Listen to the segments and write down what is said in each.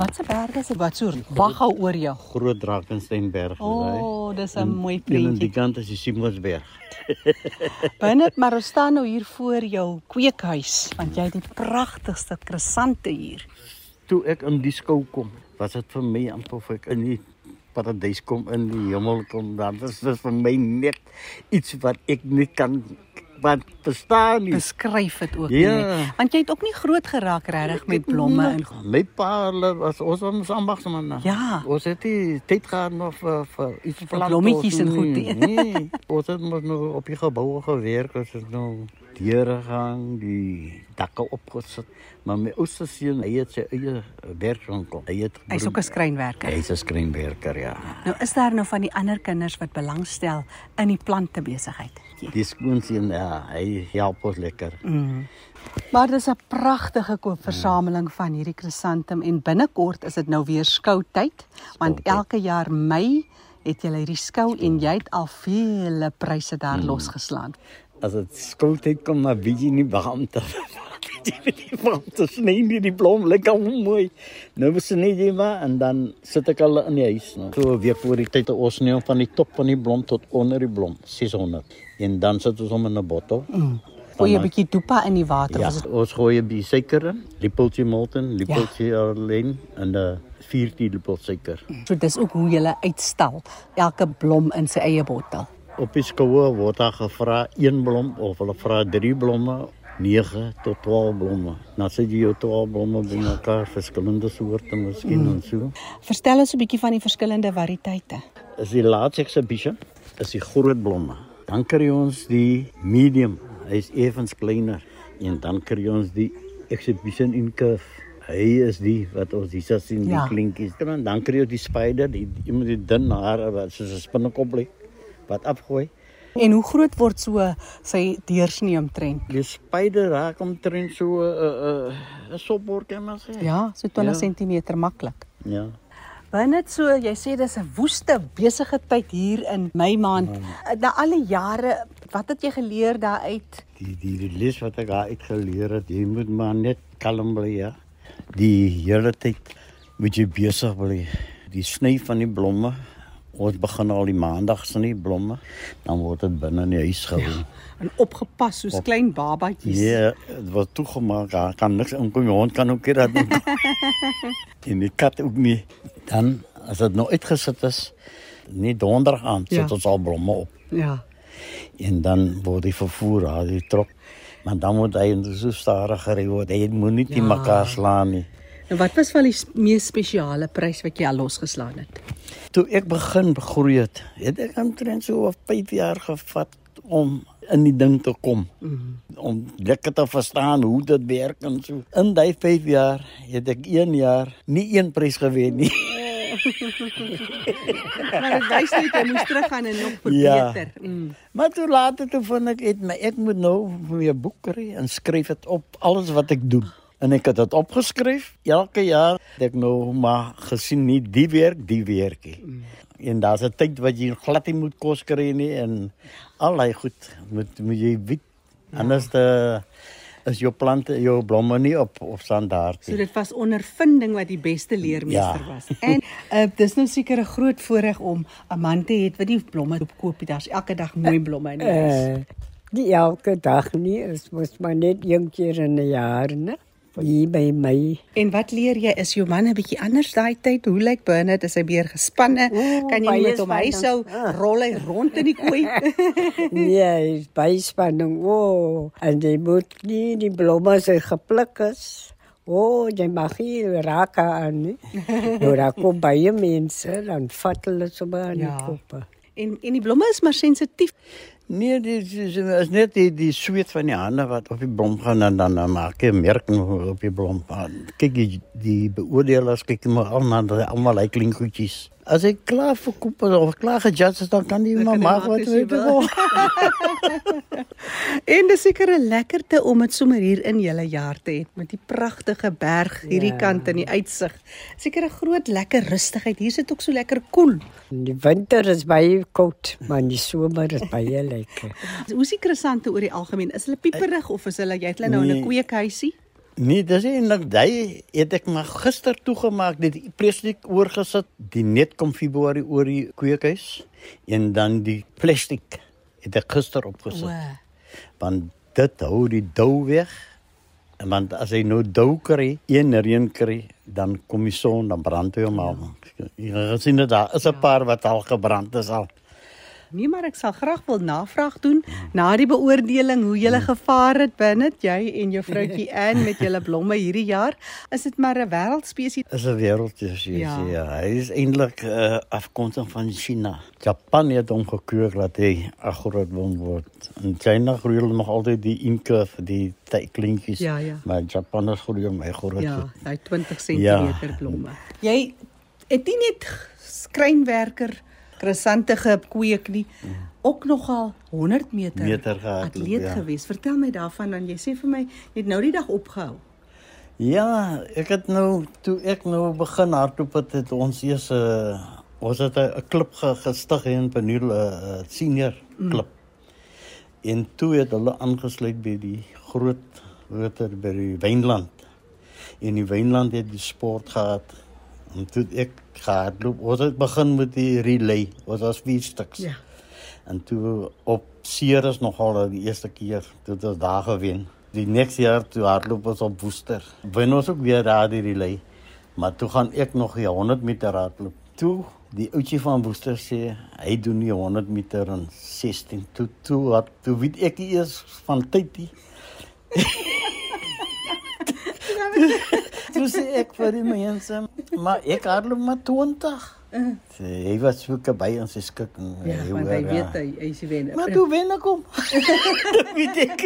Wat se berg is dit? Wat so wagga oor jou? Groot Drakensberg is O, hy. oh, dis 'n mooi En aan die kant is die Simonsberg. Binne maar ons staan nou hier voor jou kweekhuis want jy het die pragtigste krisante hier. Toe ek in die skou kom, was dit vir my amper of ek in die paradys kom in die hemel kom. Dan is dit vir my net iets wat ek nie kan wat verstaan nie. Beskryf dit ook Ja. nie. Want jy het ook nie groot geraak regtig met blomme en My pa hulle was ons was ambagsman. Ja. Ons het nie tyd gehad nog vir vir iets plant blommetjies en goed. Nee, ons het mos nog op die geboue gewerk, ons het nou deure gang, die dakke opgesit. Maar my oudste seun, hy het sy eie werkswinkel. Hy het hy's ook 'n skrynwerker. Hy's 'n skrynwerker, ja. Nou is daar nou van die ander kinders wat belangstel in die plante besigheid. Die skoonseun, ja, hy help ons lekker. Mm. Maar dis 'n pragtige koopversameling van hierdie krisantum en binnekort is dit nou weer skoutyd want Skoutyd. elke jaar Mei het jy hierdie skou en jy het al vele pryse daar losgeslaan. As dit skooltyd kom, maar weet jy nie beampte. die beampte sny nie die blom lekker mooi. Nou sny jy maar en dan sit ek al in die huis nou. So 'n week voor die tyd het ons neem van die top van die blom tot onder die blom, 600. En dan sit ons hom in 'n bottel. Mm. Gooi 'n bietjie dopa in die water. Ja, was dit- ons gooi 'n bietjie suiker in, lepeltjie molten, lepeltjie ja. alleen en 'n 4 teelepel suiker. So dis ook hoe jy uitstal elke blom in sy eie bottel. Op die skoue word daar gevra een blom of hulle vra 3 blomme, 9 tot 12 blomme. Nou sit jy jou 12 blomme bymekaar, verskillende soorte miskien mm. en so. Vertel ons 'n bietjie van die verskillende variëteite. Is die laaste exhibition is die groot blomme. Dan kry ons die medium, hy's effens kleiner en dan kry ons die exhibition in curve. Hy is die wat ons hier sien, die Ja. klinkies. Dan kry jy die spider, die iemand die dun hare wat soos 'n spinnekop lê wat afgooi. En hoe groot word so sy deursnee omtrent? Die spider raak omtrent so 'n uh, 'n uh, sopbord kan maar sê. Ja, so 20 Ja. cm maklik. Ja. Binne so, jy sê dis 'n woeste besige tyd hier in Mei maand. Na alle jare, wat het jy geleer daaruit? Die die die les wat ek daar uit geleer het, jy moet maar net kalm bly, ja. Die hele tyd moet jy besig bly. Die sny van die blomme. Ons begin al die maandag sny blomme, dan word dit binne in die huis gehou. Ja. En opgepas soos Op. klein babatjies. Ja, dit word toegemaak. Daar kan niks inkom. Die hond kan ook nie dat doen. en die kat ook nie. Dan as dit nou uitgesit is, nie donderdag aan, Ja. sit ons al blomme op. Ja. En dan word die vervoer daar die trok. Maar dan moet hy so stadig gery word. Hy moet nie ja. Ja. mekaar slaan nie. En wat was wel die mees spesiale prys wat jy al losgeslaan het? Toe ek begin groei het, het ek omtrent so 5 jaar gevat om in die ding te kom. Mm. Om lekker te verstaan hoe dit werk en so. In daai 5 jaar het ek 1 jaar nie een prys gewen nie. Maar dit wys net jy moes teruggaan en nog verbeter. Ja. Mm. Maar toe later toe vond ek het my ek moet nou weer boek kry en skryf dit op alles wat ek doen. En ek het dit opgeskryf. Elke jaar het ek nou maar gesien nie die werk, die werkie. Mm. En daar's 'n tyd wat jy glad nie moet kos kry nie en allei goed moet moet jy weet. Ja. Anders de is jou plante, jou blomme nie op op standaard So nie. dit was ondervinding wat die beste leermeester Ja. was. En uh, dis nou seker 'n groot voorreg om 'n man te hê wat die blomme opkoop. Daar's elke dag mooi blomme in die huis. Eh, die elke dag nie, is mos maar net een keer in 'n jaar, né? Hier by my. En wat leer jy? Is jou man 'n bietjie anders daai tyd? Hoe lyk Bernard? Is hy meer gespanne? Ooh, kan jy met hom sou spanning. rol hy rond in die kooi? Nee, hy is baie spanning. O, oh, en jy moet nie die blomme se gepluk is. O, oh, jy mag nie raak aan nie. Nou daar kom baie mense, dan vat hulle sommer aan Ja. die koppe. En en die blomme is maar sensitief. Nee, dit is, is net die die sweet van die hande wat op die blom gaan en dan, dan maak jy merking op die blom. Kyk die, die beoordelers kyk maar almal na almal lyk klink goedjies. As ek klaar verkoop het of klaar gejudge is, dan kan die Dan maar kan wat jy wil. En dis seker 'n lekkerte om dit sommer hier in julle jaar te hê met die pragtige berg hierdie Ja. kant en die uitsig. Seker 'n groot lekker rustigheid. Hier sit ook so lekker koel. In die winter is baie koud, maar die somer is baie lekker. Hoe is die krisante oor die algemeen? Is hulle pieperig of is hulle jy het hulle nou in 'n Nee. kweekhuisie? Nee, dis eintlik daai het ek maar gister toegemaak dit plastiek oorgesit, die net kom Februarie oor die kweekhuis en dan die plastiek het ek gister opgesit. O. Want dit hou die dou weg. Want as hy nou dou kry, een reën kry, dan kom die son, dan brand hy hom al. Jy sien dit daar is 'n paar wat al gebrand is al. Nee, maar ek sal graag wil navraag doen na die beoordeling hoe jy gevaar het binne jy en jou vroutjie Ann met julle blomme hierdie jaar. Is dit maar 'n wêreldspesie? Is 'n jy Ja. ja. Hy is eintlik uh, afkomstig van China. Japan het hom gekweek dat hy 'n groot boom word. In China groei hulle nog altyd die vir die kleintjies. Ja, ja. Maar Japan is groei hom hy groot. Ja, daai 20 cm Ja. blomme. Jy het nie net skrynwerker krisante gekweek nie, ook nogal 100 meter, Meter gehardloop, atleet ja. gewees. Vertel my daarvan dan jy sê vir my jy het nou die dag opgehou. Ja, ek het nou toe ek nou begin hardloop het, het ons eers 'n uh, ons het 'n klub ge, gestig in Panul 'n uh, senior klub. Mm. En toe het hulle aangesluit by die groot water by die Wynland. En die Wynland het die sport gehad. En toe ek gehardloop. Ons het begin met die relay. Ons was vier stuks. Ja. En toe op Ceres nogal die eerste keer het ons daar gewen. Die nächste jaar toe hardloop ons op Woester. Wen ons ook weer daar die relay. Maar toe gaan ek nog die 100 meter hardloop. Toe die ouetjie van Woester sê hy doen die 100 meter in 16. Toe toe wat toe weet ek eers van tyd nie. Toe sê ek vir die mense, maar ek hardloop maar 20. Sê, hy was so by ons se skik. en Ja, want hy ja. weet hy hy is wen. Maar toe wen ek hom. Weet ek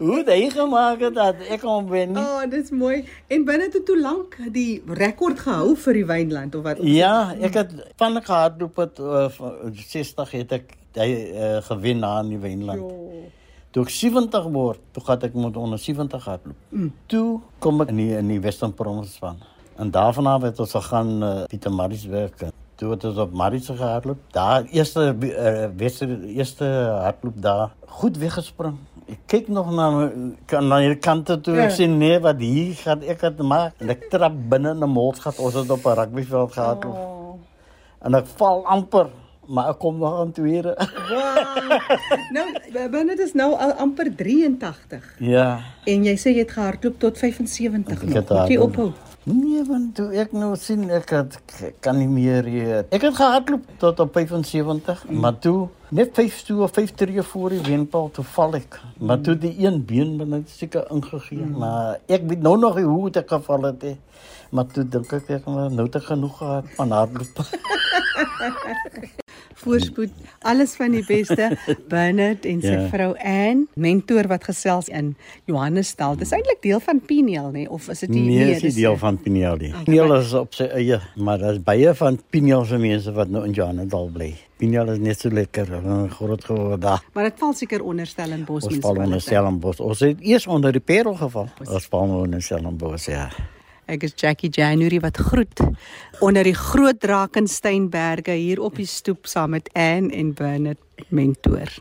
hoe hy gemaak het dat ek hom wen. nie. Oh, dis mooi. En binne toe toe lank die rekord gehou vir die Wynland of wat? Ja, ek het van gehardloop het uh, van 60 het ek hy uh, gewen na in die Wynland. Jo. Toe ek 70 word, toe gaan ek moet onder 70 hardloop. Mm. Toe kom ek in die, in die Western Province van. En daarvan af het ons gegaan uh, Pieter Maritzburg. Toe het ons op Maritz gehardloop. Daar eerste uh, Western eerste hardloop daar goed weggespring. Ek kyk nog na my- kan na die kante toe. Ek Ja. sê nee, wat hier gaan ek het maak. En ek trap binne in 'n molsgat. Ons het op 'n rugbyveld gehardloop. Oh. En ek val amper, maar ek kom nog aan tweede. Wow. nou binne dit is nou al amper 83 ja. en jy sê jy het gehardloop tot 75 Ek nog. het Moet jy ophou? Nee, want toe ek nou sien ek het, kan nie meer hier. Ek het gehardloop tot op 75, mm. maar toe net 5 toe of 5 tree voor die wenpaal toe val ek. Maar toe die een been binne seker ingegee, mm. maar ek weet nou nog hoe het ek geval het. He. Maar toe dink ek ek maar nou te genoeg gehad van hardloop. Voorspoed, alles van die beste. Bernard en sy Ja. vrou Ann, mentor wat gesels in Johannesstad. Dis eintlik deel van Piniel, nê, of is dit nie? Nee, is nie dis- deel van Piniel nie. Okay. Piniel is op sy eie, maar daar's baie van Piniel se mense wat nou in Johannesdal bly. Piniel is net so lekker, groot geword daar. Maar dit val seker onder Stellenbosch Ons val onder Stellenbosch. Ons het eers onder die Parel geval. Ons val onder Stellenbosch, ja. Ek is Jackie January wat groet onder die groot Drakensberge hier op die stoep saam met Ann en Bernard mentor.